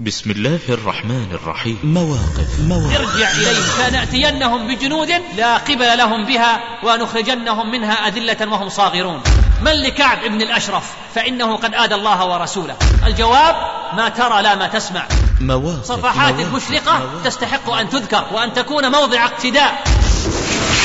بسم الله الرحمن الرحيم. مواقف مواقف. ارجع إليهم فنأتينهم بجنود لا قبل لهم بها ونخرجنهم منها أذلة وهم صاغرون. من لكعب بن الأشرف؟ فإنه قد آدى الله ورسوله. الجواب ما ترى لا ما تسمع. مواقف صفحات مواقف مشرقة مواقف. تستحق أن تذكر وأن تكون موضع اقتداء.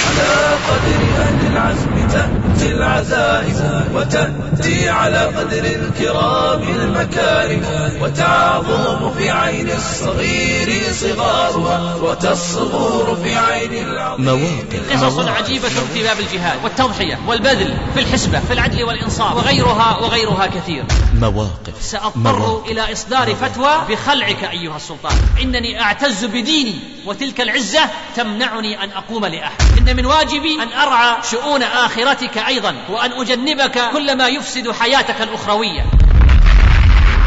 على قدر أهل العزم تأتي العزائم وتأتي على قدر الكرام المكارم وتعظم في عين الصغير صغارها وتصغر في عين العظيم. مواقف قصص. عجيبة في باب الجهاد والتضحية والبذل في الحسبة في العدل والإنصاف وغيرها وغيرها كثير. مواقف سأضطر مواقف. إلى إصدار فتوى بخلعك أيها السلطان. إنني أعتز بديني وتلك العزة تمنعني أن أقوم لأحد. إن من واجبي أن أرعى شؤون آخرتك أيضا. وأن أجنبك كل ما يفسد حياتك الأخروية.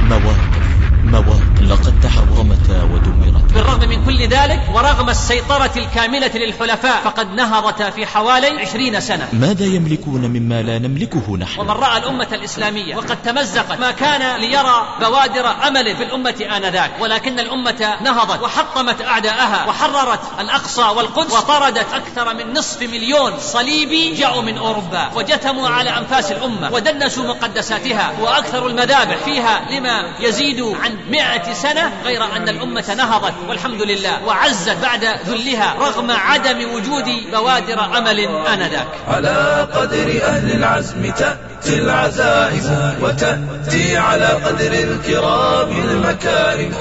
مواقف مواقف لقد تحطمتا ودمرتا بالرغم من كل ذلك ورغم السيطرة الكاملة للحلفاء فقد نهضتا في حوالي عشرين سنة. ماذا يملكون مما لا نملكه نحن؟ ومن رأى الأمة الإسلامية وقد تمزقت ما كان ليرى بوادر أمل في الأمة آنذاك. ولكن الأمة نهضت وحطمت أعداءها وحررت الأقصى والقدس وطردت أكثر من نصف مليون صليبي جاءوا من أوروبا وجثموا على أنفاس الأمة ودنسوا مقدساتها وأكثر المذابح فيها لما يزيد عن مئة سنة غير أن الأمة نهضت. والحمد لله وعزت بعد ذلها رغم عدم وجود بوادر أمل آنذاك. على قدر أهل العزم تأتي العزائم وتأتي على قدر الكرام المكارم.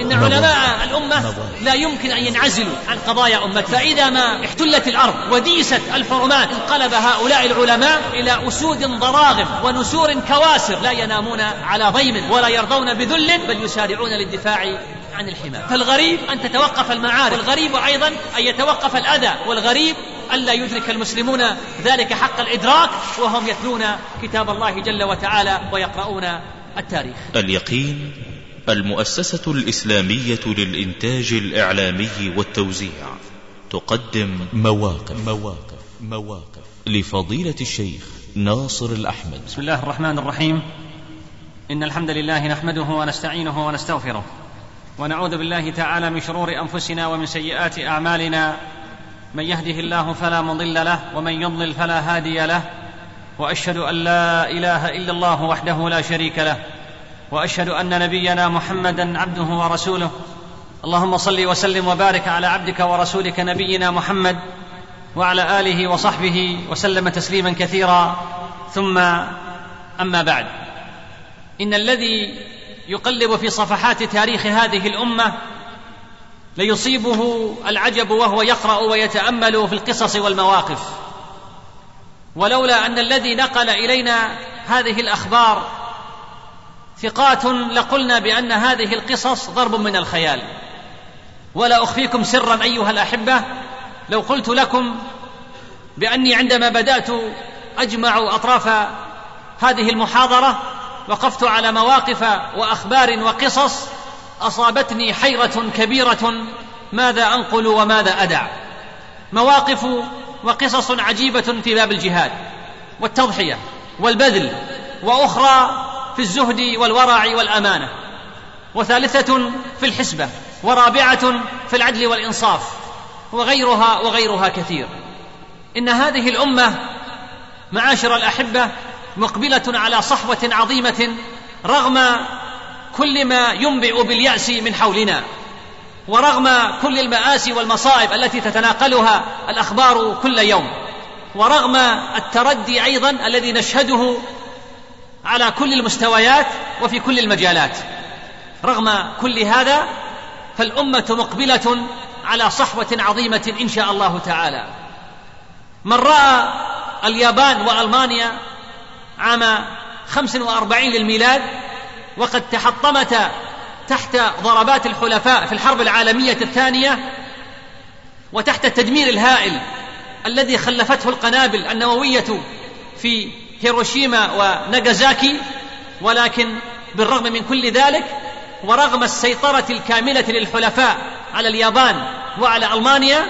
إن علماء الأمة لا يمكن أن ينعزلوا عن قضايا أمة فإذا ما احتلت الأرض وديست الحرمات انقلب هؤلاء العلماء إلى أسود ضراغم ونسور كواسر لا ينامون على ضيم ولا يرضون بذل بل يسارعون للدفاع عن الحمى فالغريب أن تتوقف المعارف والغريب أيضا أن يتوقف الأذى. والغريب ألا يدرك المسلمون ذلك حق الإدراك وهم يتلون كتاب الله جل وتعالى ويقرؤون التاريخ. اليقين المؤسسة الإسلامية للإنتاج الإعلامي والتوزيع تقدم مواقف. مواقف. مواقف. لفضيلة الشيخ ناصر الأحمد. بسم الله الرحمن الرحيم. إن الحمد لله نحمده ونستعينه ونستغفره. ونعوذ بالله تعالى من شرور أنفسنا ومن سيئات أعمالنا. من يهده الله فلا مضل له ومن يضلل فلا هادي له. وأشهد أن لا إله إلا الله وحده لا شريك له. وأشهد أن نبينا محمدا عبده ورسوله. اللهم صل وسلم وبارك على عبدك ورسولك نبينا محمد وعلى آله وصحبه وسلم تسليما كثيرا. ثم أما بعد. إن الذي يقلب في صفحات تاريخ هذه الأمة ليصيبه العجب وهو يقرأ ويتأمل في القصص والمواقف. ولولا أن الذي نقل إلينا هذه الأخبار ثقات لقلنا بأن هذه القصص ضرب من الخيال. ولا أخفيكم سرا أيها الأحبة لو قلت لكم بأني عندما بدأت أجمع أطراف هذه المحاضرة وقفت على مواقف وأخبار وقصص أصابتني حيرة كبيرة ماذا أنقل وماذا أدع. مواقف وقصص عجيبة في باب الجهاد والتضحية والبذل وأخرى في الزهد والورع والأمانة وثالثة في الحسبة ورابعة في العدل والإنصاف وغيرها وغيرها كثير. إن هذه الأمة معاشر الأحبة مقبلة على صحوة عظيمة رغم كل ما ينبئ باليأس من حولنا ورغم كل المآسي والمصائب التي تتناقلها الأخبار كل يوم ورغم التردي أيضا الذي نشهده على كل المستويات وفي كل المجالات. رغم كل هذا فالأمة مقبلة على صحوة عظيمة إن شاء الله تعالى. من رأى اليابان وألمانيا عام خمس وأربعين للميلاد وقد تحطمتا تحت ضربات الحلفاء في الحرب العالمية الثانية وتحت التدمير الهائل الذي خلفته القنابل النووية في هيروشيما وناغازاكي ولكن بالرغم من كل ذلك ورغم السيطرة الكاملة للحلفاء على اليابان وعلى ألمانيا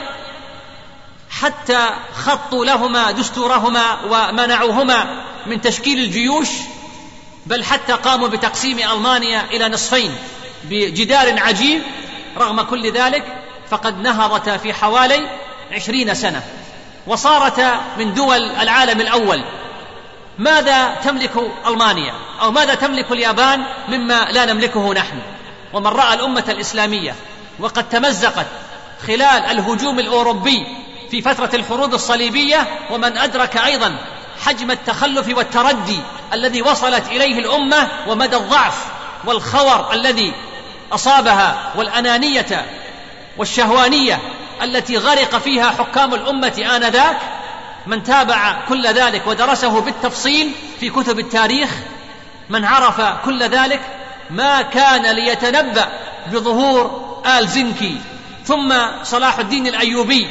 حتى خطوا لهما دستورهما ومنعوهما من تشكيل الجيوش بل حتى قاموا بتقسيم ألمانيا إلى نصفين بجدار عجيب. رغم كل ذلك فقد نهضتا في حوالي عشرين سنة وصارتا من دول العالم الأول. ماذا تملك ألمانيا؟ أو ماذا تملك اليابان مما لا نملكه نحن؟ ومن رأى الأمة الإسلامية وقد تمزقت خلال الهجوم الأوروبي في فترة الحروب الصليبية ومن أدرك أيضا حجم التخلف والتردي الذي وصلت إليه الأمة ومدى الضعف والخور الذي أصابها والأنانية والشهوانية التي غرق فيها حكام الأمة آنذاك من تابع كل ذلك ودرسه بالتفصيل في كتب التاريخ من عرف كل ذلك ما كان ليتنبأ بظهور آل زنكي. ثم صلاح الدين الأيوبي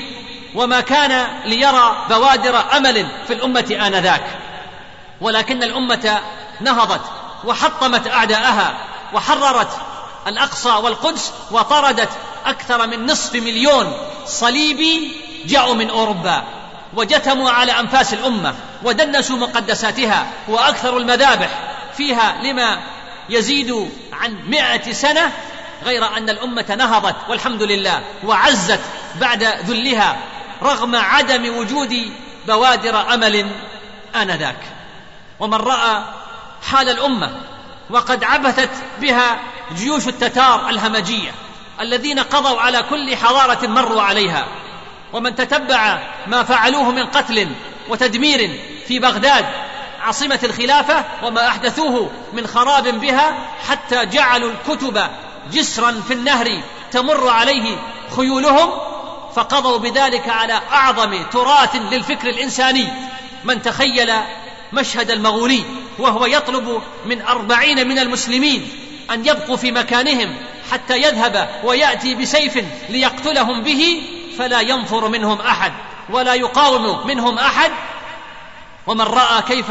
وما كان ليرى بوادر أمل في الأمة آنذاك. ولكن الأمة نهضت وحطمت أعداءها وحررت الأقصى والقدس وطردت أكثر من نصف مليون صليبي جاءوا من أوروبا وجتموا على أنفاس الأمة ودنسوا مقدساتها وأكثروا المذابح فيها لما يزيد عن مئة سنة غير أن الأمة نهضت والحمد لله وعزت بعد ذلها رغم عدم وجود بوادر أمل آنذاك. ومن رأى حال الأمة وقد عبثت بها جيوش التتار الهمجية الذين قضوا على كل حضارة مروا عليها. ومن تتبع ما فعلوه من قتل وتدمير في بغداد عاصمة الخلافة وما أحدثوه من خراب بها حتى جعلوا الكتب جسرا في النهر تمر عليه خيولهم فقضوا بذلك على أعظم تراث للفكر الإنساني من تخيل مشهد المغولي وهو يطلب من أربعين من المسلمين أن يبقوا في مكانهم حتى يذهب ويأتي بسيف ليقتلهم به فلا ينفر منهم أحد ولا يقاوم منهم أحد. ومن رأى كيف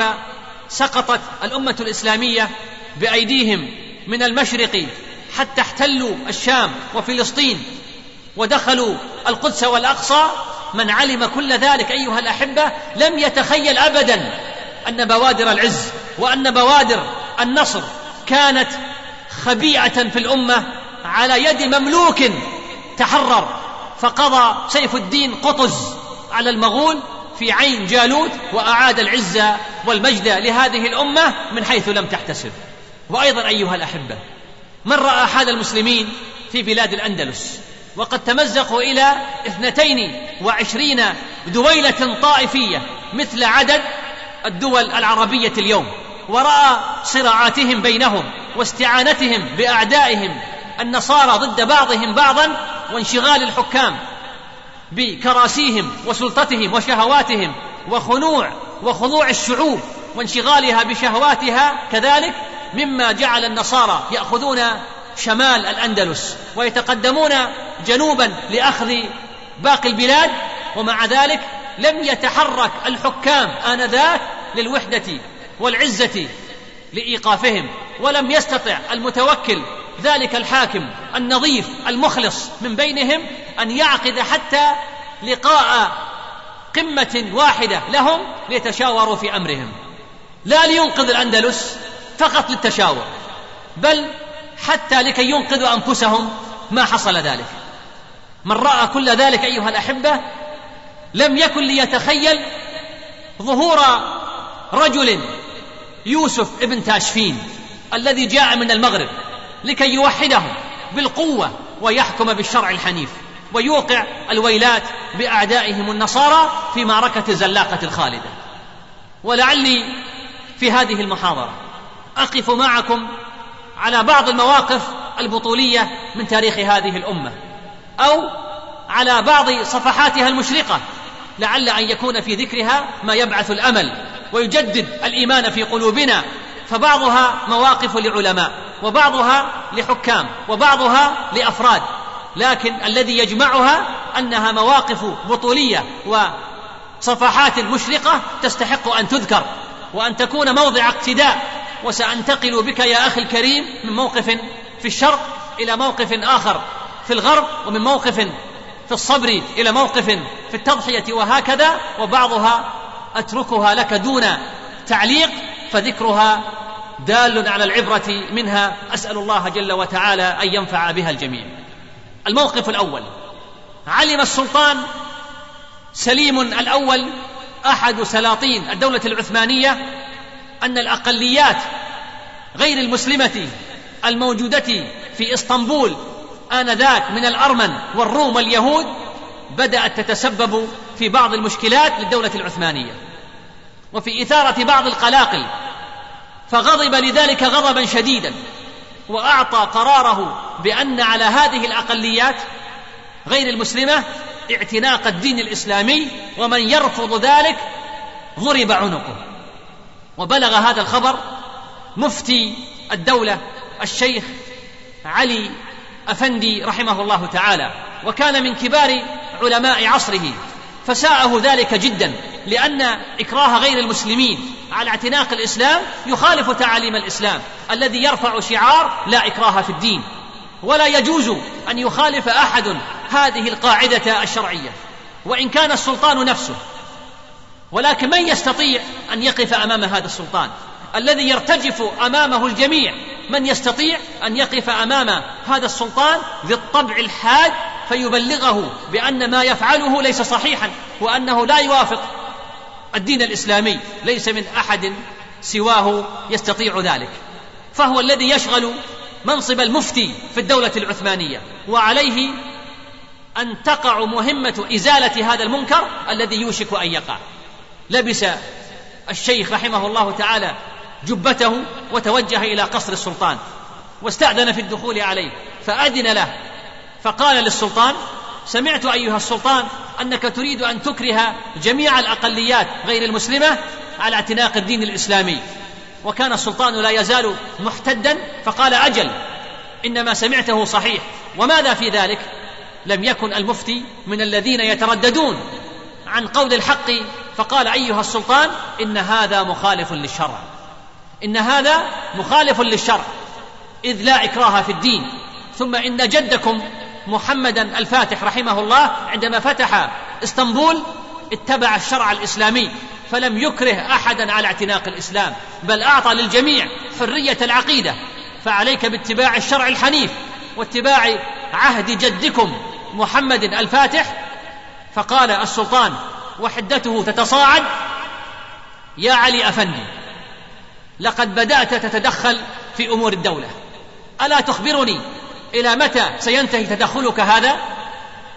سقطت الأمة الإسلامية بأيديهم من المشرق حتى احتلوا الشام وفلسطين ودخلوا القدس والأقصى من علم كل ذلك أيها الأحبة لم يتخيل أبدا أن بوادر العز وأن بوادر النصر كانت خبيئة في الأمة على يد مملوك تحرر. فقضى سيف الدين قطز على المغول في عين جالوت وأعاد العزة والمجد لهذه الأمة من حيث لم تحتسب. وأيضا أيها الأحبة من رأى حال المسلمين في بلاد الأندلس؟ وقد تمزقوا إلى اثنتين وعشرين دويلة طائفية مثل عدد الدول العربية اليوم. ورأى صراعاتهم بينهم واستعانتهم بأعدائهم النصارى ضد بعضهم بعضا وانشغال الحكام بكراسيهم وسلطتهم وشهواتهم وخنوع وخضوع الشعوب وانشغالها بشهواتها كذلك مما جعل النصارى يأخذون شمال الأندلس ويتقدمون جنوبا لأخذ باقي البلاد ومع ذلك لم يتحرك الحكام آنذاك للوحدة والعزة لإيقافهم ولم يستطع المتوكل ذلك الحاكم النظيف المخلص من بينهم أن يعقد حتى لقاء قمة واحدة لهم ليتشاوروا في أمرهم. لا لينقذ الأندلس فقط للتشاور بل حتى لكي ينقذوا أنفسهم. ما حصل ذلك. من رأى كل ذلك أيها الأحبة لم يكن ليتخيل ظهور رجل يوسف ابن تاشفين الذي جاء من المغرب لكي يوحدهم بالقوة ويحكم بالشرع الحنيف ويوقع الويلات بأعدائهم النصارى في معركة الزلاقه الخالدة. ولعلي في هذه المحاضرة أقف معكم على بعض المواقف البطولية من تاريخ هذه الأمة أو على بعض صفحاتها المشرقة لعل أن يكون في ذكرها ما يبعث الأمل ويجدد الإيمان في قلوبنا فبعضها مواقف لعلماء وبعضها لحكام وبعضها لأفراد لكن الذي يجمعها أنها مواقف بطولية وصفحات مشرقه تستحق أن تذكر وأن تكون موضع اقتداء وسأنتقل بك يا أخي الكريم من موقف في الشرق إلى موقف آخر في الغرب ومن موقف في الصبر إلى موقف في التضحية وهكذا وبعضها أتركها لك دون تعليق فذكرها دال على العبرة منها أسأل الله جل وتعالى أن ينفع بها الجميع. الموقف الأول. علم السلطان سليم الأول أحد سلاطين الدولة العثمانية أن الأقليات غير المسلمة الموجودة في إسطنبول آنذاك من الأرمن والروم واليهود بدأت تتسبب في بعض المشكلات للدولة العثمانية. وفي إثارة بعض القلاقل فغضب لذلك غضبا شديدا وأعطى قراره بأن على هذه الأقليات غير المسلمة اعتناق الدين الإسلامي ومن يرفض ذلك ضرب عنقه. وبلغ هذا الخبر مفتي الدولة الشيخ علي أفندي رحمه الله تعالى وكان من كبار علماء عصره فساءه ذلك جدا لأن إكراه غير المسلمين على اعتناق الإسلام يخالف تعاليم الإسلام الذي يرفع شعار لا إكراه في الدين. ولا يجوز أن يخالف أحد هذه القاعدة الشرعية وإن كان السلطان نفسه ولكن من يستطيع أن يقف أمام هذا السلطان؟ الذي يرتجف أمامه الجميع. من يستطيع أن يقف أمام هذا السلطان ذي الطبع الحاد فيبلغه بأن ما يفعله ليس صحيحا وأنه لا يوافق الدين الإسلامي ليس من أحد سواه يستطيع ذلك. فهو الذي يشغل منصب المفتي في الدولة العثمانية وعليه أن تقع مهمة إزالة هذا المنكر الذي يوشك أن يقع. لبس الشيخ رحمه الله تعالى جبته وتوجه إلى قصر السلطان واستأذن في الدخول عليه فأذن له فقال للسلطان سمعت أيها السلطان أنك تريد أن تكره جميع الأقليات غير المسلمة على اعتناق الدين الإسلامي. وكان السلطان لا يزال محتدا فقال أجل إنما سمعته صحيح وماذا في ذلك؟ لم يكن المفتي من الذين يترددون. عن قول الحق فقال أيها السلطان إن هذا مخالف للشرع. إن هذا مخالف للشرع. إذ لا إكراه في الدين. ثم إن جدكم محمدا الفاتح رحمه الله عندما فتح إسطنبول اتبع الشرع الإسلامي فلم يكره احدا على اعتناق الإسلام بل أعطى للجميع حرية العقيدة. فعليك باتباع الشرع الحنيف واتباع عهد جدكم محمد الفاتح فقال السلطان وحدته تتصاعد يا علي أفندي لقد بدأت تتدخل في أمور الدولة. ألا تخبرني إلى متى سينتهي تدخلك هذا؟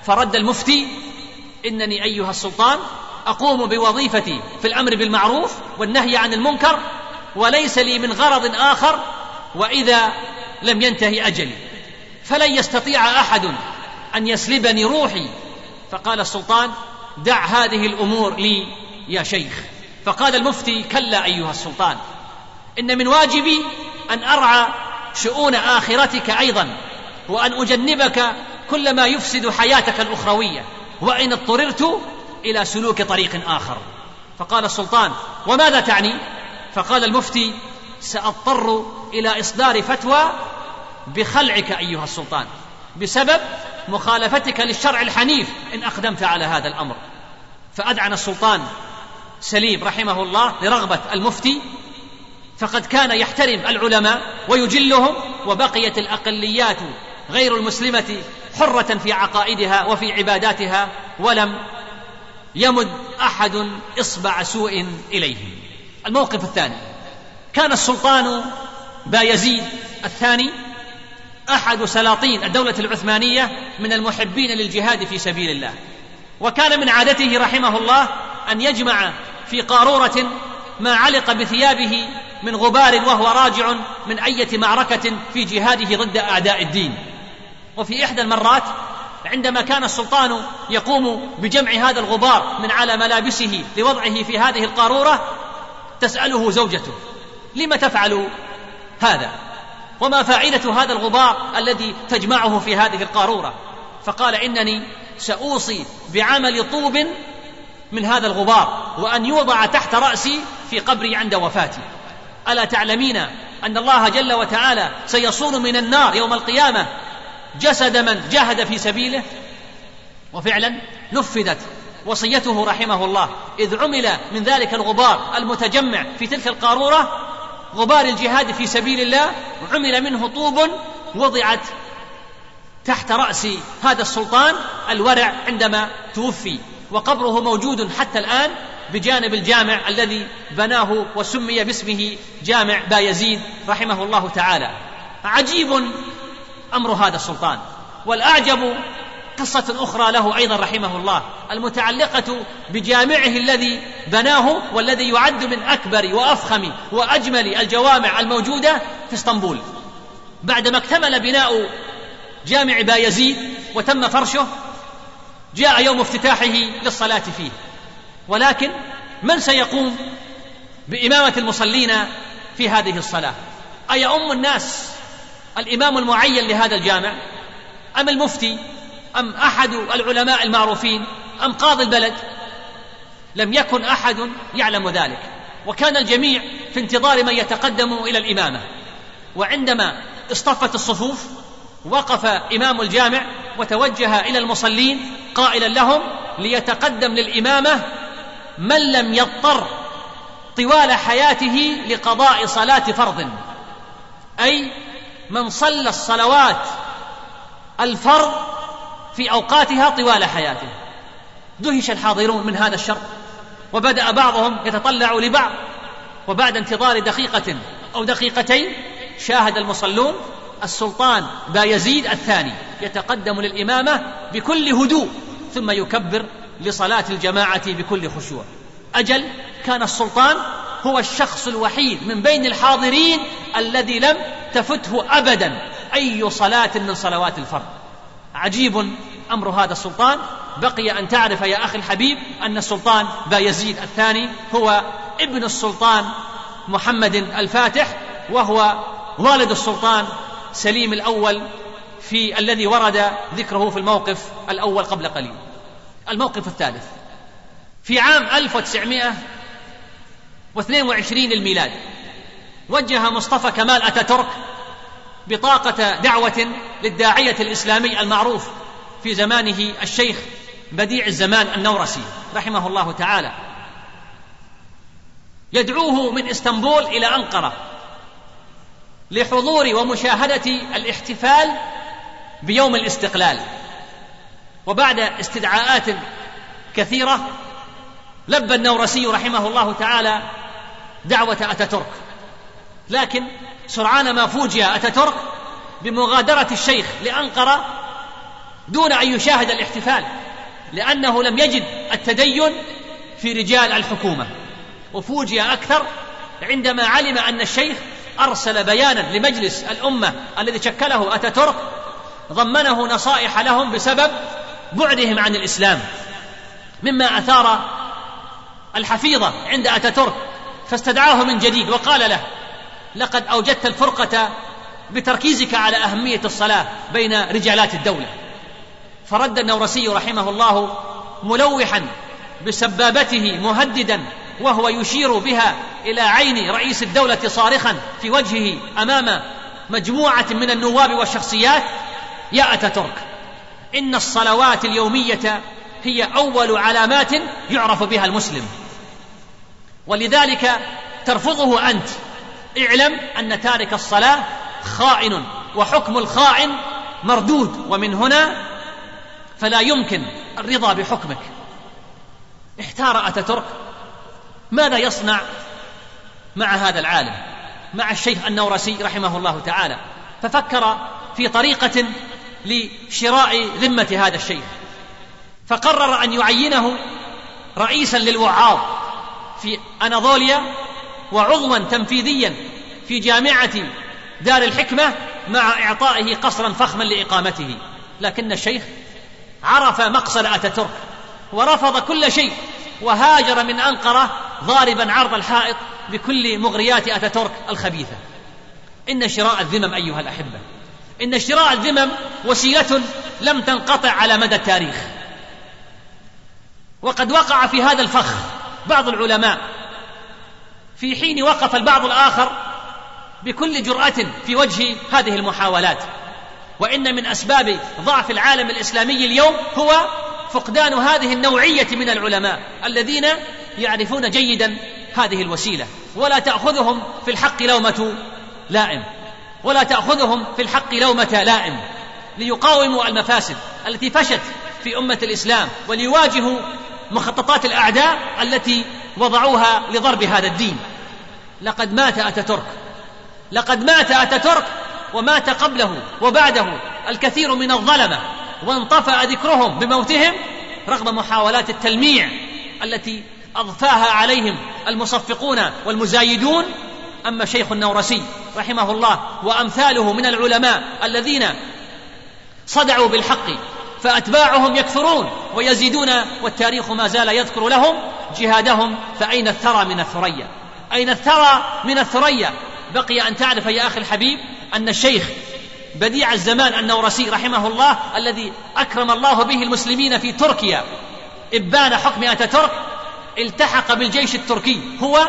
فرد المفتي إنني أيها السلطان أقوم بوظيفتي في الأمر بالمعروف والنهي عن المنكر وليس لي من غرض آخر وإذا لم ينتهي أجلي. فلن يستطيع أحد أن يسلبني روحي فقال السلطان دع هذه الأمور لي يا شيخ. فقال المفتي كلا أيها السلطان إن من واجبي أن أرعى شؤون آخرتك أيضا وأن أجنبك كل ما يفسد حياتك الأخروية وإن اضطررت إلى سلوك طريق آخر. فقال السلطان وماذا تعني؟ فقال المفتي سأضطر إلى إصدار فتوى بخلعك أيها السلطان. بسبب مخالفتك للشرع الحنيف. إن أقدمت على هذا الأمر. فأذعن السلطان سليم رحمه الله لرغبة المفتي. فقد كان يحترم العلماء ويجلهم وبقيت الأقليات غير المسلمة حرة في عقائدها وفي عباداتها ولم يمد أحد إصبع سوء إليهم. الموقف الثاني. كان السلطان بايزيد الثاني أحد سلاطين الدولة العثمانية من المحبين للجهاد في سبيل الله. وكان من عادته رحمه الله أن يجمع في قارورة ما علق بثيابه من غبار وهو راجع من أية معركة في جهاده ضد أعداء الدين. وفي إحدى المرات عندما كان السلطان يقوم بجمع هذا الغبار من على ملابسه لوضعه في هذه القارورة تسأله زوجته لم تفعل هذا؟ وما فائدة هذا الغبار الذي تجمعه في هذه القارورة. فقال إنني سأوصي بعمل طوب من هذا الغبار وأن يوضع تحت رأسي في قبري عند وفاتي. ألا تعلمين أن الله جل وتعالى سيصون من النار يوم القيامة جسد من جاهد في سبيله؟ وفعلا نفذت وصيته رحمه الله. إذ عمل من ذلك الغبار المتجمع في تلك القارورة غبار الجهاد في سبيل الله عمل منه طوب وضعت تحت رأس هذا السلطان الورع عندما توفي. وقبره موجود حتى الآن بجانب الجامع الذي بناه وسمي باسمه جامع بايزيد رحمه الله تعالى. عجيب أمر هذا السلطان. والأعجب قصة أخرى له أيضا رحمه الله المتعلقة بجامعه الذي بناه والذي يعد من أكبر وأفخم وأجمل الجوامع الموجودة في اسطنبول. بعدما اكتمل بناء جامع بايزيد وتم فرشه جاء يوم افتتاحه للصلاة فيه. ولكن من سيقوم بإمامة المصلين في هذه الصلاة؟ أيؤم الناس الإمام المعين لهذا الجامع؟ أم المفتي؟ أم أحد العلماء المعروفين؟ أم قاضي البلد؟ لم يكن أحد يعلم ذلك. وكان الجميع في انتظار من يتقدم إلى الإمامة. وعندما اصطفت الصفوف وقف إمام الجامع وتوجه إلى المصلين قائلا لهم ليتقدم للإمامة من لم يضطر طوال حياته لقضاء صلاة فرض. أي من صلى الصلوات الفرض في أوقاتها طوال حياته. دهش الحاضرون من هذا الشر وبدأ بعضهم يتطلع لبعض وبعد انتظار دقيقة أو دقيقتين شاهد المصلون السلطان بايزيد الثاني يتقدم للإمامة بكل هدوء ثم يكبر لصلاة الجماعة بكل خشوع. أجل كان السلطان هو الشخص الوحيد من بين الحاضرين الذي لم تفته ابدا أي صلاة من صلوات الفرض. عجيب أمر هذا السلطان بقي أن تعرف يا أخي الحبيب أن السلطان بايزيد الثاني هو ابن السلطان محمد الفاتح وهو والد السلطان سليم الأول في الذي ورد ذكره في الموقف الأول قبل قليل. الموقف الثالث في عام 1922 للميلاد وجه مصطفى كمال أتاتورك بطاقة دعوة للداعية الإسلامي المعروف في زمانه الشيخ بديع الزمان النورسي رحمه الله تعالى. يدعوه من إسطنبول إلى أنقرة لحضور ومشاهدة الاحتفال بيوم الاستقلال. وبعد استدعاءات كثيرة لبى النورسي رحمه الله تعالى دعوة أتاتورك. لكن سرعان ما فوجئ أتاتورك بمغادرة الشيخ لأنقرة دون أن يشاهد الاحتفال. لأنه لم يجد التدين في رجال الحكومة. وفوجئ أكثر عندما علم أن الشيخ أرسل بيانا لمجلس الأمة الذي شكله أتاتورك ضمنه نصائح لهم بسبب بعدهم عن الإسلام. مما أثار الحفيظة عند أتاتورك فاستدعاه من جديد وقال له لقد أوجدت الفرقة بتركيزك على أهمية الصلاة بين رجالات الدولة. فرد النورسي رحمه الله ملوحا بسبابته مهددا وهو يشير بها إلى عين رئيس الدولة صارخا في وجهه أمام مجموعة من النواب والشخصيات يا اتاتورك إن الصلوات اليومية هي أول علامات يعرف بها المسلم. ولذلك ترفضه أنت اعلم أن تارك الصلاة خائن وحكم الخائن مردود ومن هنا فلا يمكن الرضا بحكمك. احتار أتاتورك. ماذا يصنع مع هذا العالم؟ مع الشيخ النورسي رحمه الله تعالى. ففكر في طريقة لشراء ذمة هذا الشيخ. فقرر أن يعينه رئيسا للوعاظ في أناضوليا وعضوا تنفيذيا في جامعة دار الحكمة مع إعطائه قصرا فخما لإقامته. لكن الشيخ عرف مقصد أتاتورك ورفض كل شيء وهاجر من أنقرة ضاربا عرض الحائط بكل مغريات أتاتورك الخبيثة. إن شراء الذمم أيها الأحبة إن شراء الذمم وسيلة لم تنقطع على مدى التاريخ. وقد وقع في هذا الفخ بعض العلماء في حين وقف البعض الآخر بكل جرأة في وجه هذه المحاولات. وإن من أسباب ضعف العالم الإسلامي اليوم هو فقدان هذه النوعية من العلماء الذين يعرفون جيدا هذه الوسيلة. ولا تأخذهم في الحق لومة لائم. ولا تأخذهم في الحق لومة لائم. ليقاوموا المفاسد التي فشت في أمة الإسلام وليواجهوا مخططات الأعداء التي وضعوها لضرب هذا الدين. لقد مات أتاتورك. لقد مات أتاتورك ومات قبله وبعده الكثير من الظلمة وانطفأ ذكرهم بموتهم رغم محاولات التلميع التي أضفاها عليهم المصفقون والمزايدون. أما شيخ النورسي رحمه الله وأمثاله من العلماء الذين صدعوا بالحق فأتباعهم يكثرون ويزيدون والتاريخ ما زال يذكر لهم جهادهم. فأين الثرى من الثريا؟ أين الثرى من الثريا؟ بقي أن تعرف يا أخي الحبيب أن الشيخ بديع الزمان النورسي رحمه الله الذي أكرم الله به المسلمين في تركيا إبان حكم اتاتورك التحق بالجيش التركي. هو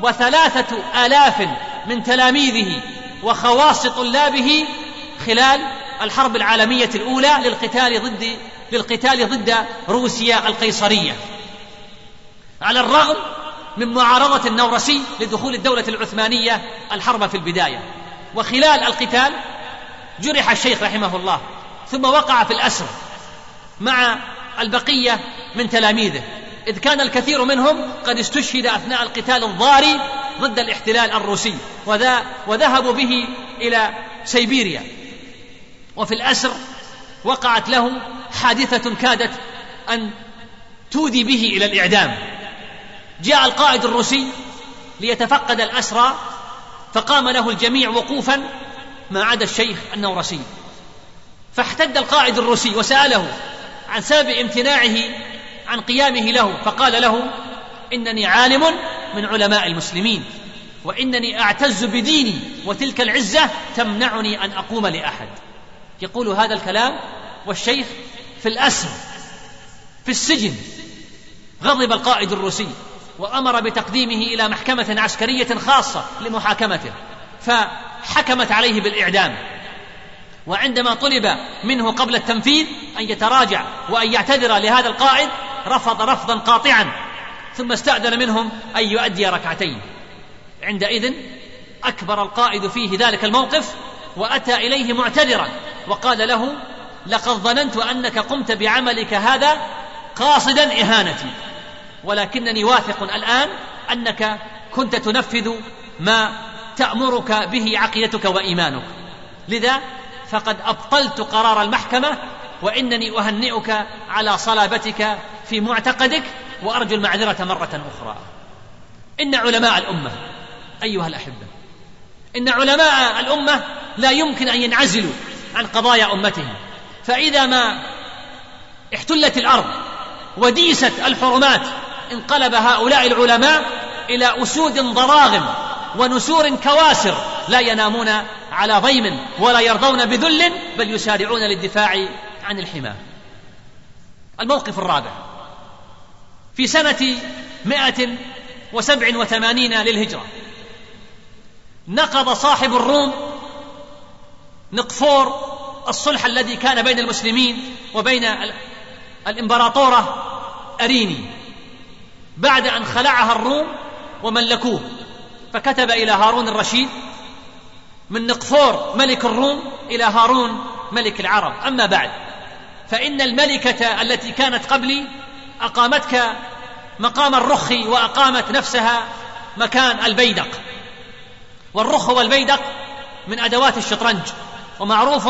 وثلاثة آلاف من تلاميذه وخواص طلابه خلال الحرب العالمية الأولى للقتال ضد للقتال ضد روسيا القيصرية. على الرغم من معارضة النورسي لدخول الدولة العثمانية الحرب في البداية. وخلال القتال جرح الشيخ رحمه الله ثم وقع في الأسر مع البقية من تلاميذه إذ كان الكثير منهم قد استشهد أثناء القتال الضاري ضد الاحتلال الروسي وذا وذهبوا به إلى سيبيريا. وفي الأسر وقعت له حادثة كادت أن تودي به إلى الإعدام. جاء القائد الروسي ليتفقد الأسرى فقام له الجميع وقوفا ما عدا الشيخ النورسي. فاحتد القائد الروسي وسأله عن سبب امتناعه عن قيامه له فقال له إنني عالم من علماء المسلمين وإنني أعتز بديني وتلك العزة تمنعني أن أقوم لأحد. يقول هذا الكلام والشيخ في الأسر في السجن غضب القائد الروسي. وأمر بتقديمه إلى محكمة عسكرية خاصة لمحاكمته فحكمت عليه بالإعدام. وعندما طلب منه قبل التنفيذ أن يتراجع وأن يعتذر لهذا القائد رفض رفضا قاطعا ثم استأذن منهم أن يؤدي ركعتين. عندئذ أكبر القائد فيه ذلك الموقف وأتى إليه معتذرا وقال له لقد ظننت أنك قمت بعملك هذا قاصدا إهانتي. ولكنني واثق الآن أنك كنت تنفذ ما تأمرك به عقيدتك وإيمانك. لذا فقد أبطلت قرار المحكمة وإنني أهنئك على صلابتك في معتقدك وأرجو المعذرة مرة أخرى. إن علماء الأمة أيها الأحبة إن علماء الأمة لا يمكن أن ينعزلوا عن قضايا أمتهم. فإذا ما احتلت الأرض وديست الحرمات انقلب هؤلاء العلماء إلى أسود ضراغم ونسور كواسر لا ينامون على ضيم ولا يرضون بذل بل يسارعون للدفاع عن الحمى الموقف الرابع. في سنة مائة وسبع وثمانين للهجرة نقض صاحب الروم نقفور الصلح الذي كان بين المسلمين وبين الإمبراطورة أريني. بعد أن خلعها الروم وملكوه. فكتب إلى هارون الرشيد من نقفور ملك الروم إلى هارون ملك العرب. أما بعد فإن الملكة التي كانت قبلي أقامتك مقام الرخ وأقامت نفسها مكان البيدق. والرخ والبيدق من أدوات الشطرنج ومعروف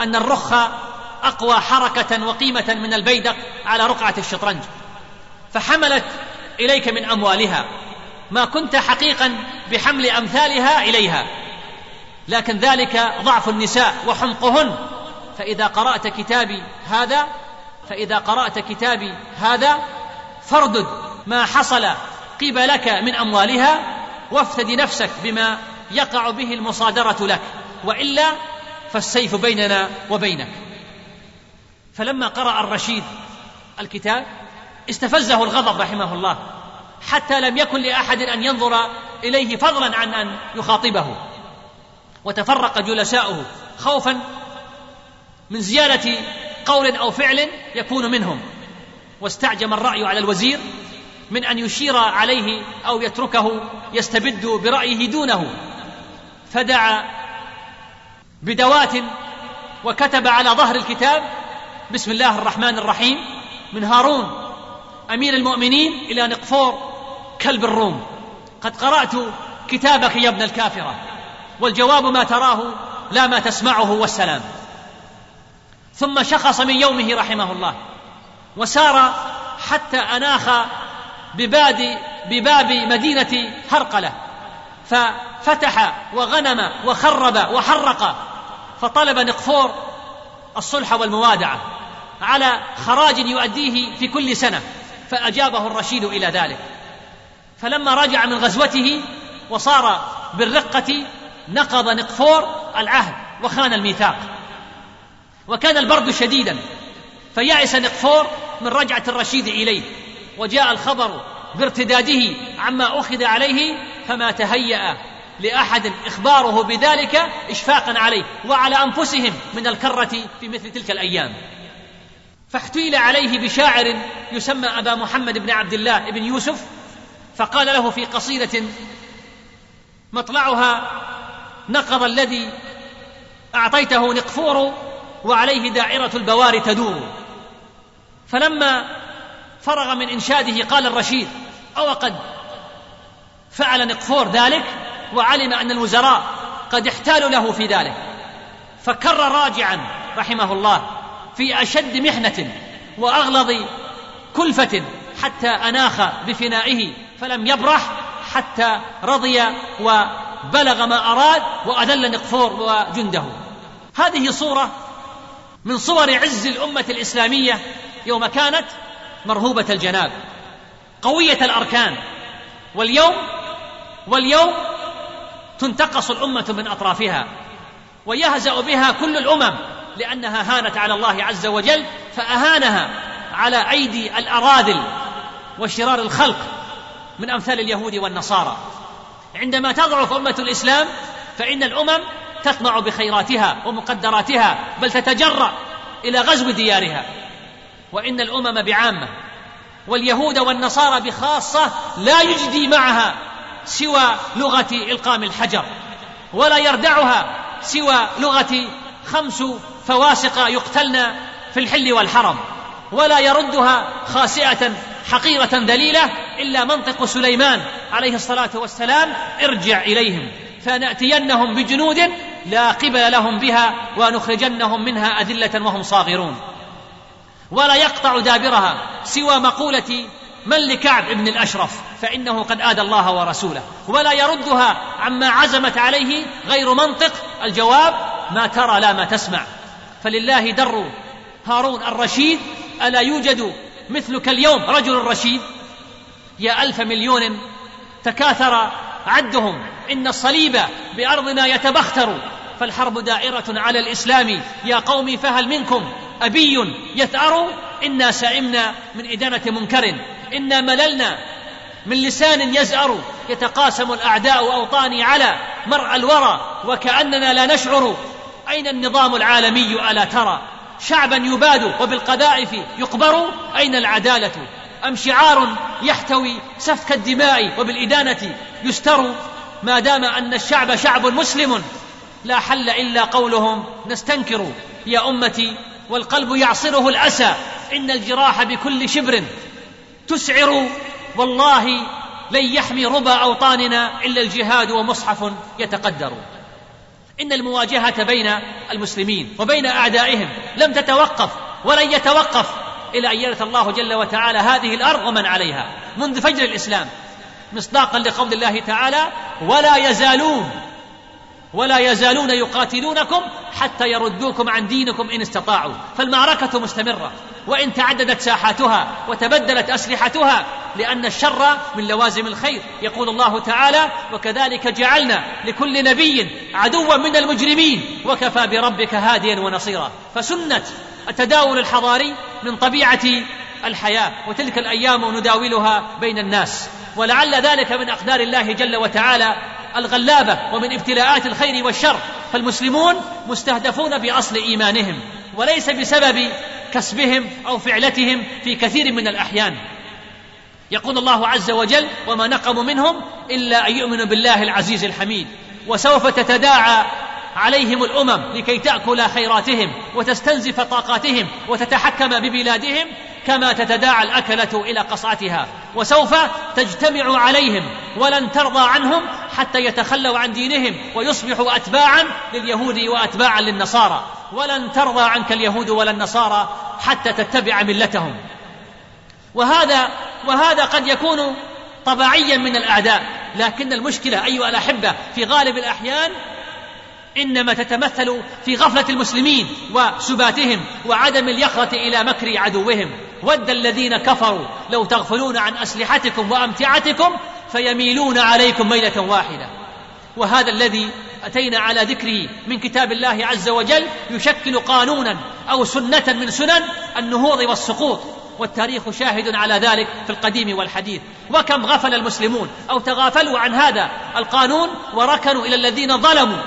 أن الرخ أقوى حركة وقيمة من البيدق على رقعة الشطرنج. فحملت إليك من أموالها ما كنت حقيقا بحمل أمثالها إليها. لكن ذلك ضعف النساء وحمقهن. فإذا قرأت كتابي هذا فإذا قرأت كتابي هذا فاردد ما حصل قبلك من أموالها وافتد نفسك بما يقع به المصادرة لك. وإلا فالسيف بيننا وبينك. فلما قرأ الرشيد الكتاب استفزه الغضب رحمه الله حتى لم يكن لأحد أن ينظر إليه فضلا عن أن يخاطبه. وتفرق جلساؤه خوفا من زيادة قول أو فعل يكون منهم. واستعجم الرأي على الوزير من أن يشير عليه أو يتركه يستبد برأيه دونه. فدعا بدوات وكتب على ظهر الكتاب بسم الله الرحمن الرحيم من هارون أمير المؤمنين إلى نقفور كلب الروم. قد قرأت كتابك يا ابن الكافرة والجواب ما تراه لا ما تسمعه والسلام. ثم شخص من يومه رحمه الله وسار حتى أناخ بباد بباب مدينة هرقلة. ففتح وغنم وخرب وحرق فطلب نقفور الصلح والموادعة على خراج يؤديه في كل سنة. فأجابه الرشيد إلى ذلك. فلما رجع من غزوته وصار بالرقة نقض نقفور العهد وخان الميثاق. وكان البرد شديدا فيأس نقفور من رجعة الرشيد إليه. وجاء الخبر بارتداده عما أخذ عليه فما تهيأ لأحد إخباره بذلك إشفاقا عليه. وعلى أنفسهم من الكرة في مثل تلك الأيام. فاحتيل عليه بشاعر يسمى أبا محمد بن عبد الله بن يوسف فقال له في قصيدة مطلعها نقض الذي أعطيته نقفور وعليه دائرة البوار تدور. فلما فرغ من إنشاده قال الرشيد أو قد فعل نقفور ذلك وعلم أن الوزراء قد احتالوا له في ذلك. فكر راجعا رحمه الله. في أشد محنة وأغلظ كلفة حتى أناخ بفنائه فلم يبرح حتى رضي وبلغ ما أراد وأذل نقفور وجنده. هذه صورة من صور عز الأمة الإسلامية يوم كانت مرهوبة الجناب قوية الأركان واليوم واليوم تنتقص الأمة من أطرافها ويهزأ بها كل الأمم. لأنها هانت على الله عز وجل فأهانها على أيدي الأراذل وشرار الخلق من أمثال اليهود والنصارى. عندما تضعف أمة الإسلام فإن الأمم تطمع بخيراتها ومقدراتها بل تتجرأ إلى غزو ديارها. وإن الأمم بعامة واليهود والنصارى بخاصة لا يجدي معها سوى لغة إلقام الحجر ولا يردعها سوى لغة خمس فواسق يقتلن في الحل والحرم ولا يردها خاسئة حقيرة ذليلة إلا منطق سليمان عليه الصلاة والسلام ارجع إليهم فنأتينهم بجنود لا قبل لهم بها ونخرجنهم منها أذلة وهم صاغرون. ولا يقطع دابرها سوى مقولة من لكعب بن الأشرف فإنه قد آذى الله ورسوله ولا يردها عما عزمت عليه غير منطق الجواب ما ترى لا ما تسمع. فلله در هارون الرشيد ألا يوجد مثلك اليوم رجل رشيد؟ يا ألف مليون تكاثر عدهم. إن الصليب بأرضنا يتبختر. فالحرب دائرة على الإسلام. يا قوم فهل منكم أبي يثأر؟ إنا سئمنا من إدانة منكر. إنا مللنا من لسان يزأر. يتقاسم الأعداء أوطاني على مرأى الورى. وكأننا لا نشعر. أين النظام العالمي ألا ترى؟ شعبا يباد وبالقذائف يقبر أين العدالة؟ أم شعار يحتوي سفك الدماء وبالإدانة يستر؟ ما دام أن الشعب شعب مسلم لا حل إلا قولهم نستنكر. يا أمتي والقلب يعصره الأسى. إن الجراح بكل شبر. تسعر والله لن يحمي ربى أوطاننا إلا الجهاد ومصحف يتقدر. إن المواجهة بين المسلمين وبين أعدائهم لم تتوقف ولن يتوقف إلى أن يرث الله جل وتعالى هذه الأرض ومن عليها. منذ فجر الإسلام مصداقا لقول الله تعالى ولا يزالون ولا يزالون يقاتلونكم حتى يردوكم عن دينكم إن استطاعوا. فالمعركة مستمرة وإن تعددت ساحاتها وتبدلت أسلحتها لأن الشر من لوازم الخير. يقول الله تعالى وكذلك جعلنا لكل نبي عدوا من المجرمين وكفى بربك هاديا ونصيرا. فسنة التداول الحضاري من طبيعة الحياة وتلك الأيام نداولها بين الناس. ولعل ذلك من أقدار الله جل وتعالى الغلابة ومن ابتلاءات الخير والشر فالمسلمون مستهدفون بأصل إيمانهم وليس بسبب كسبهم أو فعلتهم في كثير من الأحيان. يقول الله عز وجل وما نقموا منهم إلا أن يؤمنوا بالله العزيز الحميد وسوف تتداعى عليهم الأمم لكي تأكل خيراتهم وتستنزف طاقاتهم وتتحكم ببلادهم كما تتداعى الأكلة إلى قصعتها وسوف تجتمع عليهم ولن ترضى عنهم حتى يتخلوا عن دينهم ويصبحوا اتباعا لليهود واتباعا للنصارى. ولن ترضى عنك اليهود ولا النصارى حتى تتبع ملتهم. وهذا وهذا قد يكون طبيعيا من الأعداء لكن المشكلة أيها الأحبة في غالب الأحيان إنما تتمثل في غفلة المسلمين وسباتهم وعدم اليقظه إلى مكر عدوهم. ود الذين كفروا لو تغفلون عن أسلحتكم وأمتعتكم فيميلون عليكم ميلة واحدة. وهذا الذي أتينا على ذكره من كتاب الله عز وجل يشكل قانونا أو سنة من سنن النهوض والسقوط والتاريخ شاهد على ذلك في القديم والحديث. وكم غفل المسلمون أو تغافلوا عن هذا القانون وركنوا إلى الذين ظلموا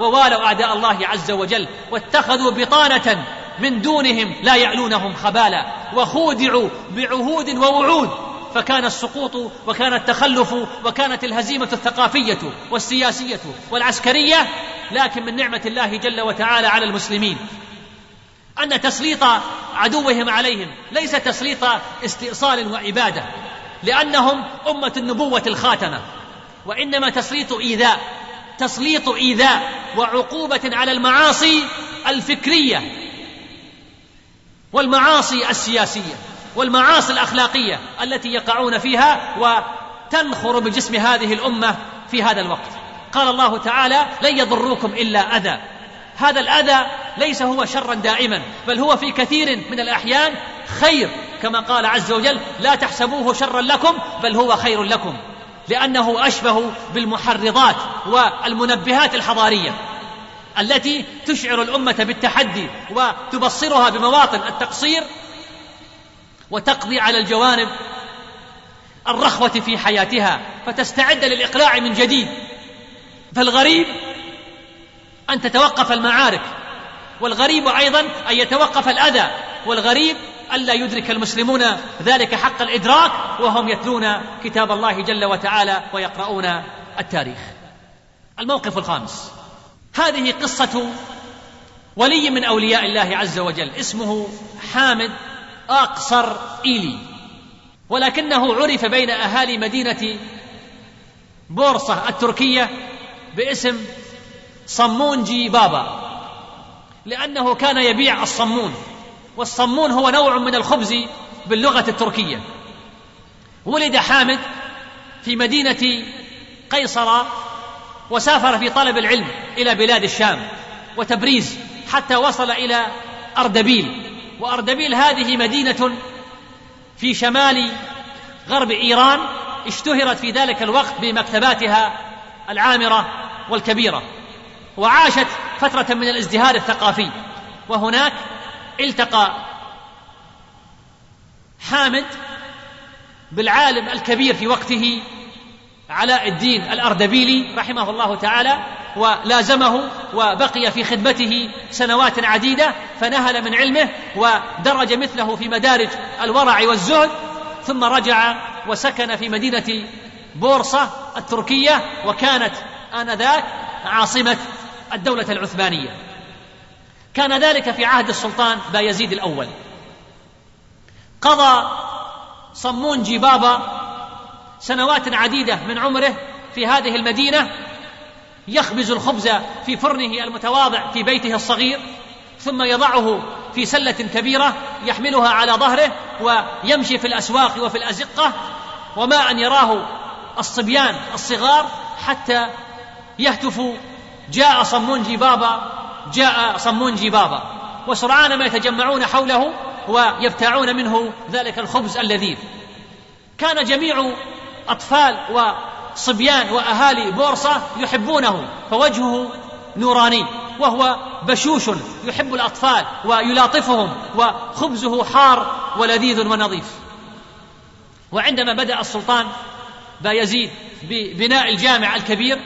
ووالوا أعداء الله عز وجل واتخذوا بطانة من دونهم لا يعلونهم خبالا وخودعوا بعهود ووعود. فكان السقوط وكان التخلف وكانت الهزيمة الثقافية والسياسية والعسكرية لكن من نعمة الله جل وتعالى على المسلمين. أن تسليط عدوهم عليهم ليس تسليط استئصال وعبادة لأنهم أمة النبوة الخاتمة. وإنما تسليط إيذاء تسليط إيذاء وعقوبة على المعاصي الفكرية. والمعاصي السياسية والمعاصي الأخلاقية التي يقعون فيها وتنخر بجسم هذه الأمة في هذا الوقت. قال الله تعالى لن يضروكم إلا أذى هذا الأذى ليس هو شرا دائما بل هو في كثير من الأحيان خير كما قال عز وجل لا تحسبوه شرا لكم بل هو خير لكم لأنه أشبه بالمحرضات والمنبهات الحضارية. التي تشعر الأمة بالتحدي وتبصرها بمواطن التقصير وتقضي على الجوانب الرخوة في حياتها فتستعد للإقلاع من جديد. فالغريب أن تتوقف المعارك والغريب أيضا أن يتوقف الأذى والغريب الا يدرك المسلمون ذلك حق الإدراك وهم يتلون كتاب الله جل وتعالى ويقرؤون التاريخ. الموقف الخامس. هذه قصة ولي من أولياء الله عز وجل اسمه حامد أقصر إيلي. ولكنه عرف بين أهالي مدينة بورصة التركية باسم صمونجي بابا لأنه كان يبيع الصمون والصمون هو نوع من الخبز باللغة التركية. ولد حامد في مدينة قيصر وسافر في طلب العلم إلى بلاد الشام وتبريز حتى وصل إلى أردبيل. وأردبيل هذه مدينة في شمال غرب إيران اشتهرت في ذلك الوقت بمكتباتها العامرة والكبيرة. وعاشت فترة من الازدهار الثقافي. وهناك التقى حامد بالعالم الكبير في وقته علاء الدين الأردبيلي رحمه الله تعالى ولازمه وبقي في خدمته سنوات عديدة فنهل من علمه ودرج مثله في مدارج الورع والزهد ثم رجع وسكن في مدينة بورصة التركية وكانت آنذاك عاصمة الدولة العثمانية. كان ذلك في عهد السلطان بايزيد الأول. قضى صمون جبابة سنوات عديدة من عمره في هذه المدينة يخبز الخبز في فرنه المتواضع في بيته الصغير ثم يضعه في سلة كبيرة يحملها على ظهره ويمشي في الأسواق وفي الأزقة وما أن يراه الصبيان الصغار حتى يهتفوا جاء صمون جبابا جاء صمون جبابا وسرعان ما يتجمعون حوله ويبتاعون منه ذلك الخبز اللذيذ كان جميع أطفال وصبيان وأهالي بورصة يحبونه فوجهه نوراني وهو بشوش يحب الأطفال ويلاطفهم وخبزه حار ولذيذ ونظيف. وعندما بدأ السلطان بايزيد ببناء الجامع الكبير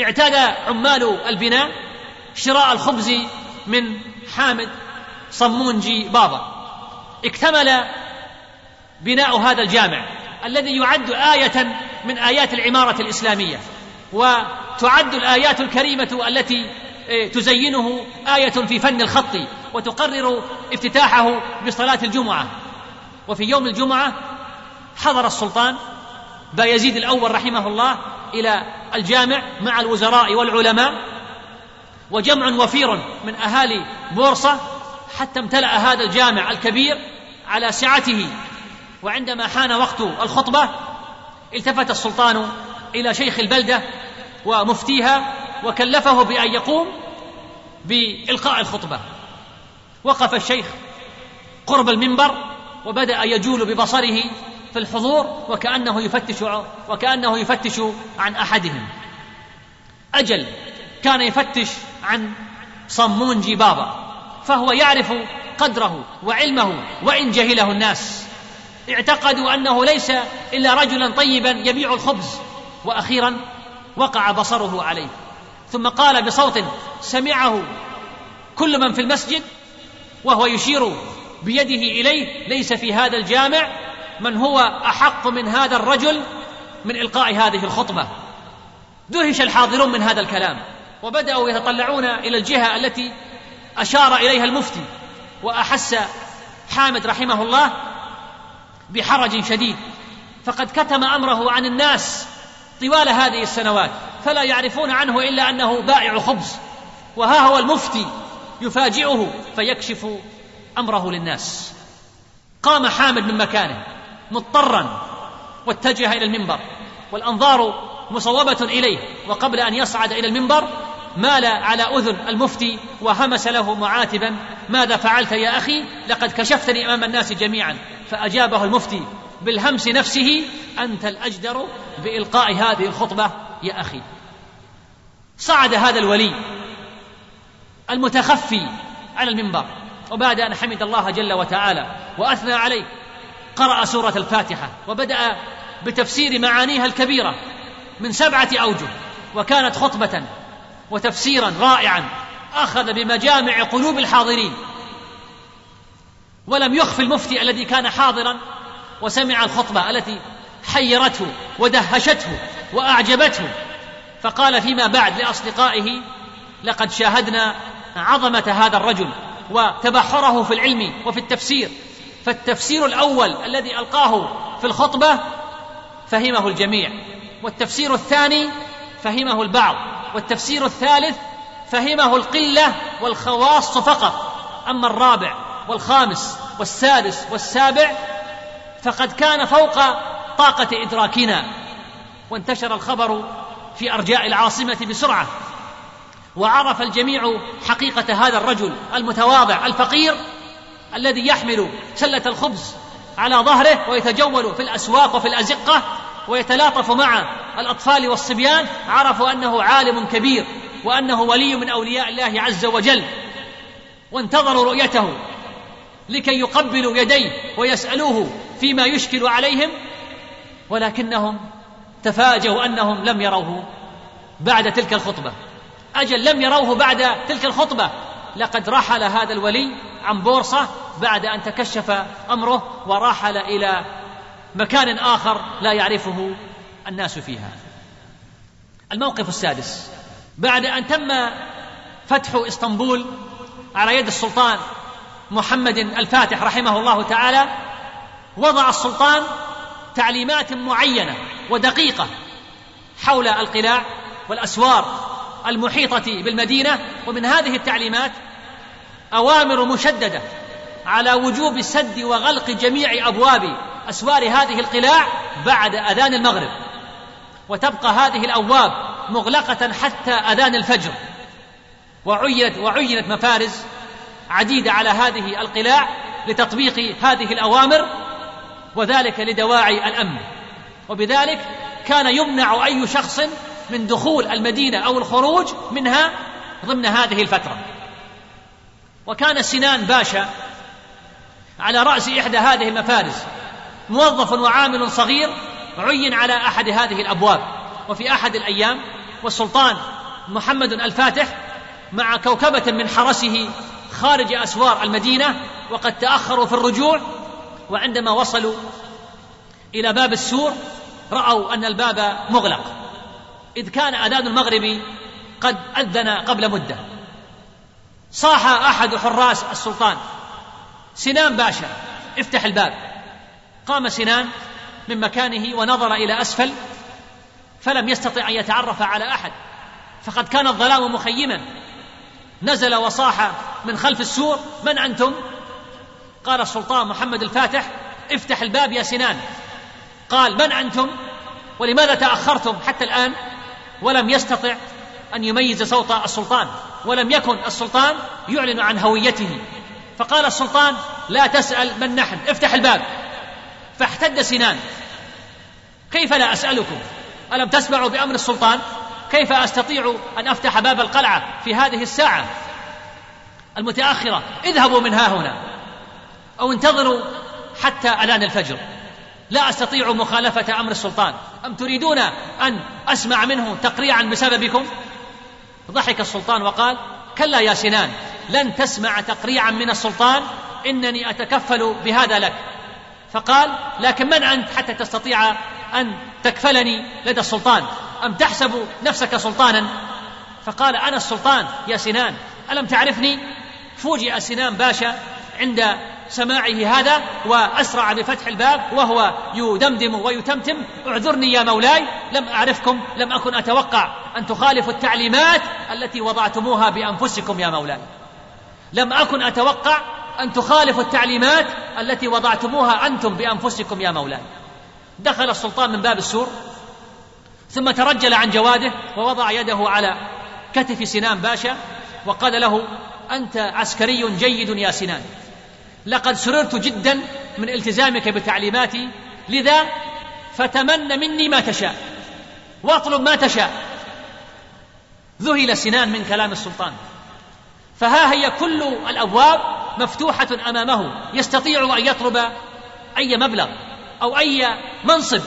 اعتاد عمال البناء شراء الخبز من حامد صمونجي بابا. اكتمل بناء هذا الجامع. الذي يعد آية من آيات العمارة الإسلامية وتعد الآيات الكريمة التي إيه، تزينه آية في فن الخط وتقرر افتتاحه بصلاة الجمعة. وفي يوم الجمعة حضر السلطان بايزيد الأول رحمه الله إلى الجامع مع الوزراء والعلماء وجمع وفير من أهالي بورصة حتى امتلأ هذا الجامع الكبير على سعته. وعندما حان وقت الخطبة التفت السلطان إلى شيخ البلدة ومفتيها وكلفه بأن يقوم بإلقاء الخطبة. وقف الشيخ قرب المنبر وبدأ يجول ببصره في الحضور وكأنه يفتش وكأنه يفتش عن أحدهم. أجل كان يفتش عن صمونجي بابا فهو يعرف قدره وعلمه وإن جهله الناس. اعتقدوا أنه ليس إلا رجلا طيبا يبيع الخبز وأخيرا وقع بصره عليه. ثم قال بصوت سمعه كل من في المسجد وهو يشير بيده إليه ليس في هذا الجامع من هو أحق من هذا الرجل من إلقاء هذه الخطبة. دهش الحاضرون من هذا الكلام وبدأوا يتطلعون إلى الجهة التي أشار إليها المفتي وأحس حامد رحمه الله بحرج شديد. فقد كتم أمره عن الناس طوال هذه السنوات فلا يعرفون عنه إلا أنه بائع خبز. وها هو المفتي يفاجئه فيكشف أمره للناس. قام حامد من مكانه مضطرا واتجه إلى المنبر والأنظار مصوبة إليه. وقبل أن يصعد إلى المنبر مال على أذن المفتي وهمس له معاتبا ماذا فعلت يا أخي؟ لقد كشفتني أمام الناس جميعا. فأجابه المفتي بالهمس نفسه أنت الأجدر بإلقاء هذه الخطبة يا أخي. صعد هذا الولي المتخفي على المنبر وبعد أن حمد الله جل وتعالى وأثنى عليه قرأ سورة الفاتحة وبدأ بتفسير معانيها الكبيرة من سبعة أوجه وكانت خطبة وتفسيرا رائعا أخذ بمجامع قلوب الحاضرين. ولم يخف المفتي الذي كان حاضرا وسمع الخطبة التي حيرته ودهشته وأعجبته. فقال فيما بعد لأصدقائه لقد شاهدنا عظمة هذا الرجل وتبحره في العلم وفي التفسير. فالتفسير الأول الذي ألقاه في الخطبة فهمه الجميع والتفسير الثاني فهمه البعض والتفسير الثالث فهمه القلة والخواص فقط. أما الرابع والخامس والسادس والسابع فقد كان فوق طاقة إدراكنا وانتشر الخبر في أرجاء العاصمة بسرعة وعرف الجميع حقيقة هذا الرجل المتواضع الفقير الذي يحمل سلة الخبز على ظهره ويتجول في الأسواق وفي الأزقة ويتلاطف مع الأطفال والصبيان عرفوا أنه عالم كبير وأنه ولي من أولياء الله عز وجل وانتظروا رؤيته. لكي يقبلوا يديه ويسألوه فيما يشكل عليهم ولكنهم تفاجأوا أنهم لم يروه بعد تلك الخطبة. أجل لم يروه بعد تلك الخطبة. لقد رحل هذا الولي عن بورصة بعد أن تكشف أمره ورحل إلى مكان آخر لا يعرفه الناس فيها. الموقف السادس. بعد أن تم فتح إسطنبول على يد السلطان محمد الفاتح رحمه الله تعالى وضع السلطان تعليمات معينة ودقيقة حول القلاع والأسوار المحيطة بالمدينة ومن هذه التعليمات أوامر مشددة على وجوب سد وغلق جميع أبواب أسوار هذه القلاع بعد أذان المغرب. وتبقى هذه الأبواب مغلقة حتى أذان الفجر. وعينت وعينت مفارز عديده على هذه القلاع لتطبيق هذه الأوامر وذلك لدواعي الأمن. وبذلك كان يمنع أي شخص من دخول المدينة أو الخروج منها ضمن هذه الفترة. وكان سنان باشا على رأس إحدى هذه المفارز موظف وعامل صغير عين على أحد هذه الأبواب. وفي أحد الأيام والسلطان محمد الفاتح مع كوكبة من حرسه خارج أسوار المدينة وقد تأخروا في الرجوع وعندما وصلوا إلى باب السور رأوا أن الباب مغلق. إذ كان أذان المغرب قد أذن قبل مدة. صاح أحد حراس السلطان. سنان باشا افتح الباب. قام سنان من مكانه ونظر إلى أسفل فلم يستطع أن يتعرف على أحد. فقد كان الظلام مخيما. نزل وصاح من خلف السور. من أنتم؟ قال السلطان محمد الفاتح. افتح الباب يا سنان. قال من أنتم؟ ولماذا تأخرتم حتى الآن؟ ولم يستطع أن يميز صوت السلطان ولم يكن السلطان يعلن عن هويته. فقال السلطان لا تسأل من نحن افتح الباب. فاحتد سنان. كيف لا أسألكم؟ ألم تسمعوا بأمر السلطان؟ كيف أستطيع أن أفتح باب القلعة في هذه الساعة المتأخرة؟ اذهبوا من ها هنا. أو انتظروا حتى أذان الفجر. لا أستطيع مخالفة أمر السلطان. أم تريدون أن أسمع منه تقريعا بسببكم؟ ضحك السلطان وقال كلا يا سنان لن تسمع تقريعا من السلطان إنني أتكفل بهذا لك. فقال لكن من أنت حتى تستطيع أن تكفلني لدى السلطان أم تحسب نفسك سلطانا؟ فقال أنا السلطان يا سنان. ألم تعرفني؟ فوجئ سنان باشا عند سماعه هذا وأسرع بفتح الباب وهو يدمدم ويتمتم. اعذرني يا مولاي لم أعرفكم لم أكن أتوقع أن تخالفوا التعليمات التي وضعتموها بأنفسكم يا مولاي. لم أكن أتوقع أن تخالفوا التعليمات التي وضعتموها أنتم بأنفسكم يا مولاي. دخل السلطان من باب السور ثم ترجل عن جواده ووضع يده على كتف سنان باشا وقال له أنت عسكري جيد يا سنان لقد سررت جدا من التزامك بتعليماتي لذا فتمن مني ما تشاء واطلب ما تشاء. ذهل سنان من كلام السلطان فها هي كل الأبواب مفتوحة أمامه يستطيع أن يطلب أي مبلغ. أو أي منصب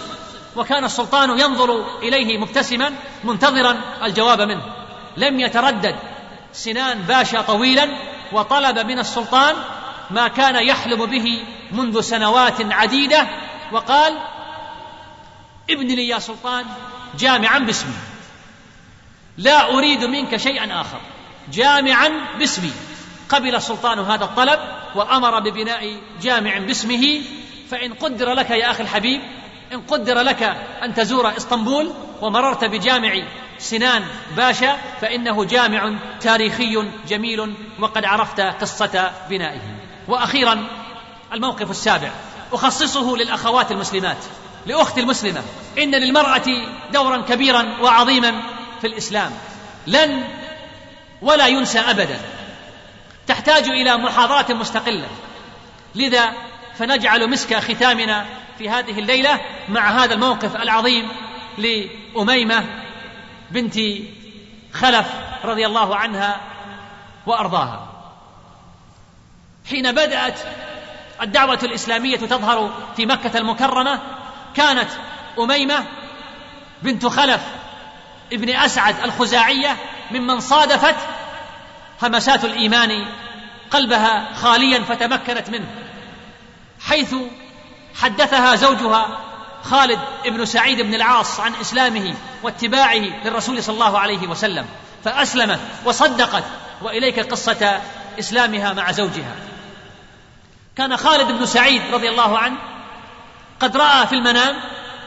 وكان السلطان ينظر إليه مبتسما منتظرا الجواب منه. لم يتردد. سنان باشا طويلا وطلب من السلطان ما كان يحلم به منذ سنوات عديدة وقال ابن لي يا سلطان جامعا باسمي. لا أريد منك شيئا آخر. جامعا باسمي. قبل السلطان هذا الطلب وأمر ببناء جامع باسمه فإن قدر لك يا أخي الحبيب إن قدر لك أن تزور إسطنبول ومررت بجامع سنان باشا فإنه جامع تاريخي جميل وقد عرفت قصة بنائه. وأخيرا الموقف السابع. أخصصه للأخوات المسلمات لاختي المسلمة. إن للمرأة دورا كبيرا وعظيما في الإسلام. لن ولا ينسى ابدا. تحتاج إلى محاضره مستقلة. لذا فنجعل مسك ختامنا في هذه الليلة مع هذا الموقف العظيم لأميمة بنت خلف رضي الله عنها وأرضاها. حين بدأت الدعوة الإسلامية تظهر في مكة المكرمة كانت أميمة بنت خلف ابن أسعد الخزاعية ممن صادفت همسات الإيمان قلبها خاليا فتمكنت منه. حيث حدثها زوجها خالد بن سعيد بن العاص عن إسلامه واتباعه للرسول صلى الله عليه وسلم فأسلمت وصدقت وإليك قصة إسلامها مع زوجها. كان خالد بن سعيد رضي الله عنه قد رأى في المنام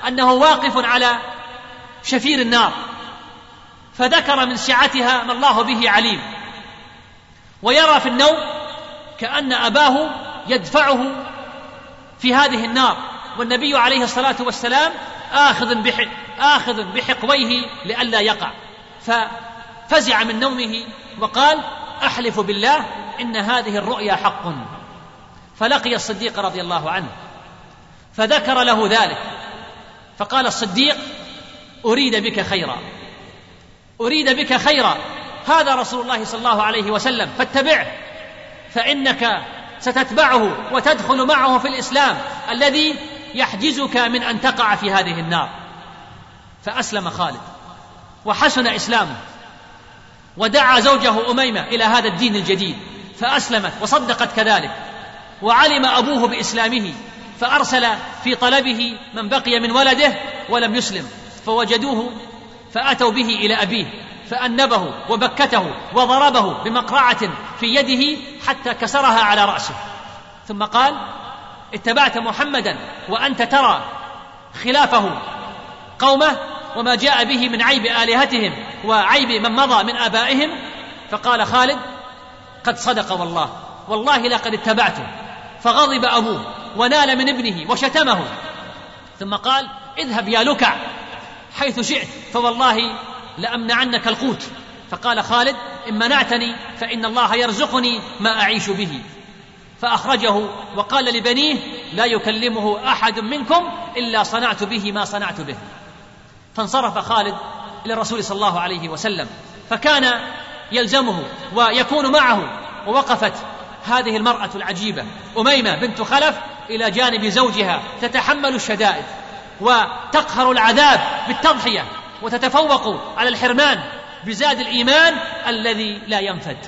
أنه واقف على شفير النار فذكر من سعتها ما الله به عليم ويرى في النوم كأن أباه يدفعه في هذه النار. والنبي عليه الصلاة والسلام آخذ بح آخذ بحقويه لئلا يقع. ففزع من نومه وقال أحلف بالله إن هذه الرؤيا حق. فلقي الصديق رضي الله عنه فذكر له ذلك. فقال الصديق أريد بك خيرا أريد بك خيرا. هذا رسول الله صلى الله عليه وسلم فاتبعه فإنك ستتبعه وتدخل معه في الإسلام الذي يحجزك من أن تقع في هذه النار. فأسلم خالد وحسن إسلامه ودعا زوجه أميمة إلى هذا الدين الجديد فأسلمت وصدقت كذلك وعلم أبوه بإسلامه فأرسل في طلبه من بقي من ولده ولم يسلم فوجدوه فأتوا به إلى أبيه. فأنبه وبكته وضربه بمقرعة في يده حتى كسرها على رأسه. ثم قال اتبعت محمدا وأنت ترى خلافه قومه وما جاء به من عيب آلهتهم وعيب من مضى من آبائهم. فقال خالد قد صدق والله والله لقد اتبعته فغضب أبوه ونال من ابنه وشتمه. ثم قال اذهب يا لكع حيث شئت فوالله لأمنعنك القوت. فقال خالد إن منعتني فإن الله يرزقني ما أعيش به. فأخرجه وقال لبنيه لا يكلمه أحد منكم إلا صنعت به ما صنعت به. فانصرف خالد إلى الرسول صلى الله عليه وسلم. فكان يلزمه ويكون معه. ووقفت هذه المرأة العجيبة أميمة بنت خلف إلى جانب زوجها تتحمل الشدائد وتقهر العذاب بالتضحية. وتتفوق على الحرمان بزاد الإيمان الذي لا ينفد.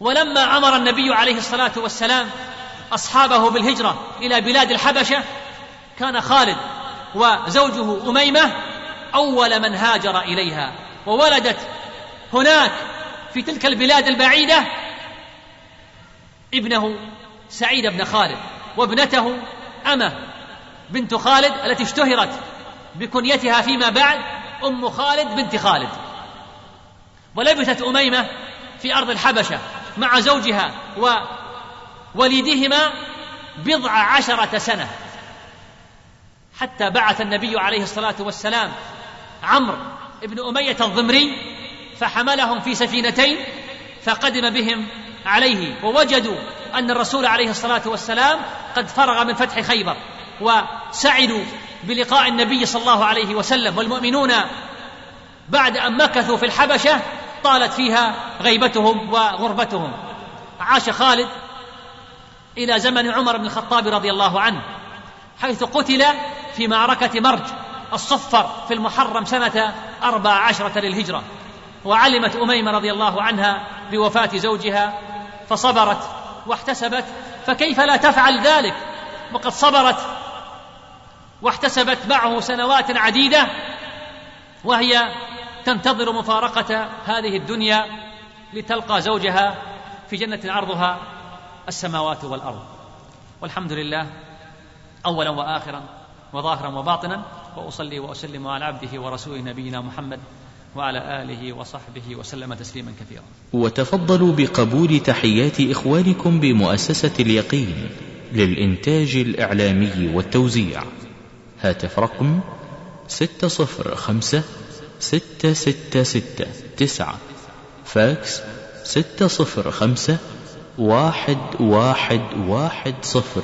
ولما أمر النبي عليه الصلاة والسلام أصحابه بالهجرة إلى بلاد الحبشة كان خالد وزوجه أميمة أول من هاجر إليها وولدت هناك في تلك البلاد البعيدة ابنه سعيد بن خالد وابنته أمة بنت خالد التي اشتهرت بكنيتها فيما بعد أم خالد بنت خالد. ولبثت أميمة في أرض الحبشة مع زوجها ووليدهما بضع عشرة سنة. حتى بعث النبي عليه الصلاة والسلام عمرو بن أمية الضمري فحملهم في سفينتين فقدم بهم عليه ووجدوا أن الرسول عليه الصلاة والسلام قد فرغ من فتح خيبر وسعدوا بلقاء النبي صلى الله عليه وسلم والمؤمنون بعد أن مكثوا في الحبشة طالت فيها غيبتهم وغربتهم. عاش خالد إلى زمن عمر بن الخطاب رضي الله عنه حيث قتل في معركة مرج الصفر في المحرم سنة أربع عشرة للهجرة. وعلمت أميمة رضي الله عنها بوفاة زوجها فصبرت واحتسبت فكيف لا تفعل ذلك؟ وقد صبرت واحتسبت معه سنوات عديدة وهي تنتظر مفارقة هذه الدنيا لتلقى زوجها في جنة عرضها السماوات والأرض. والحمد لله أولا وآخرا وظاهرا وباطنا وأصلي وأسلم على عبده ورسوله نبينا محمد وعلى آله وصحبه وسلم تسليما كثيرا. وتفضلوا بقبول تحيات إخوانكم بمؤسسة اليقين للإنتاج الإعلامي والتوزيع. هاتف رقم ستة صفر خمسة ستة ستة ستة تسعة فاكس ستة صفر خمسة واحد واحد واحد صفر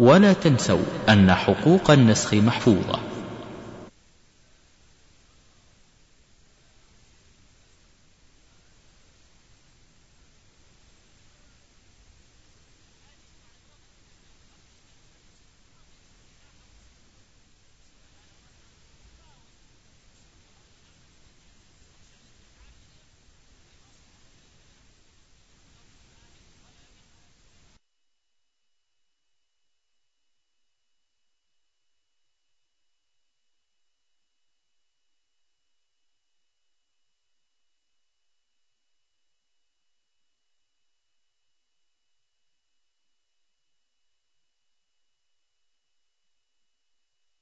ولا تنسوا أن حقوق النسخ محفوظة.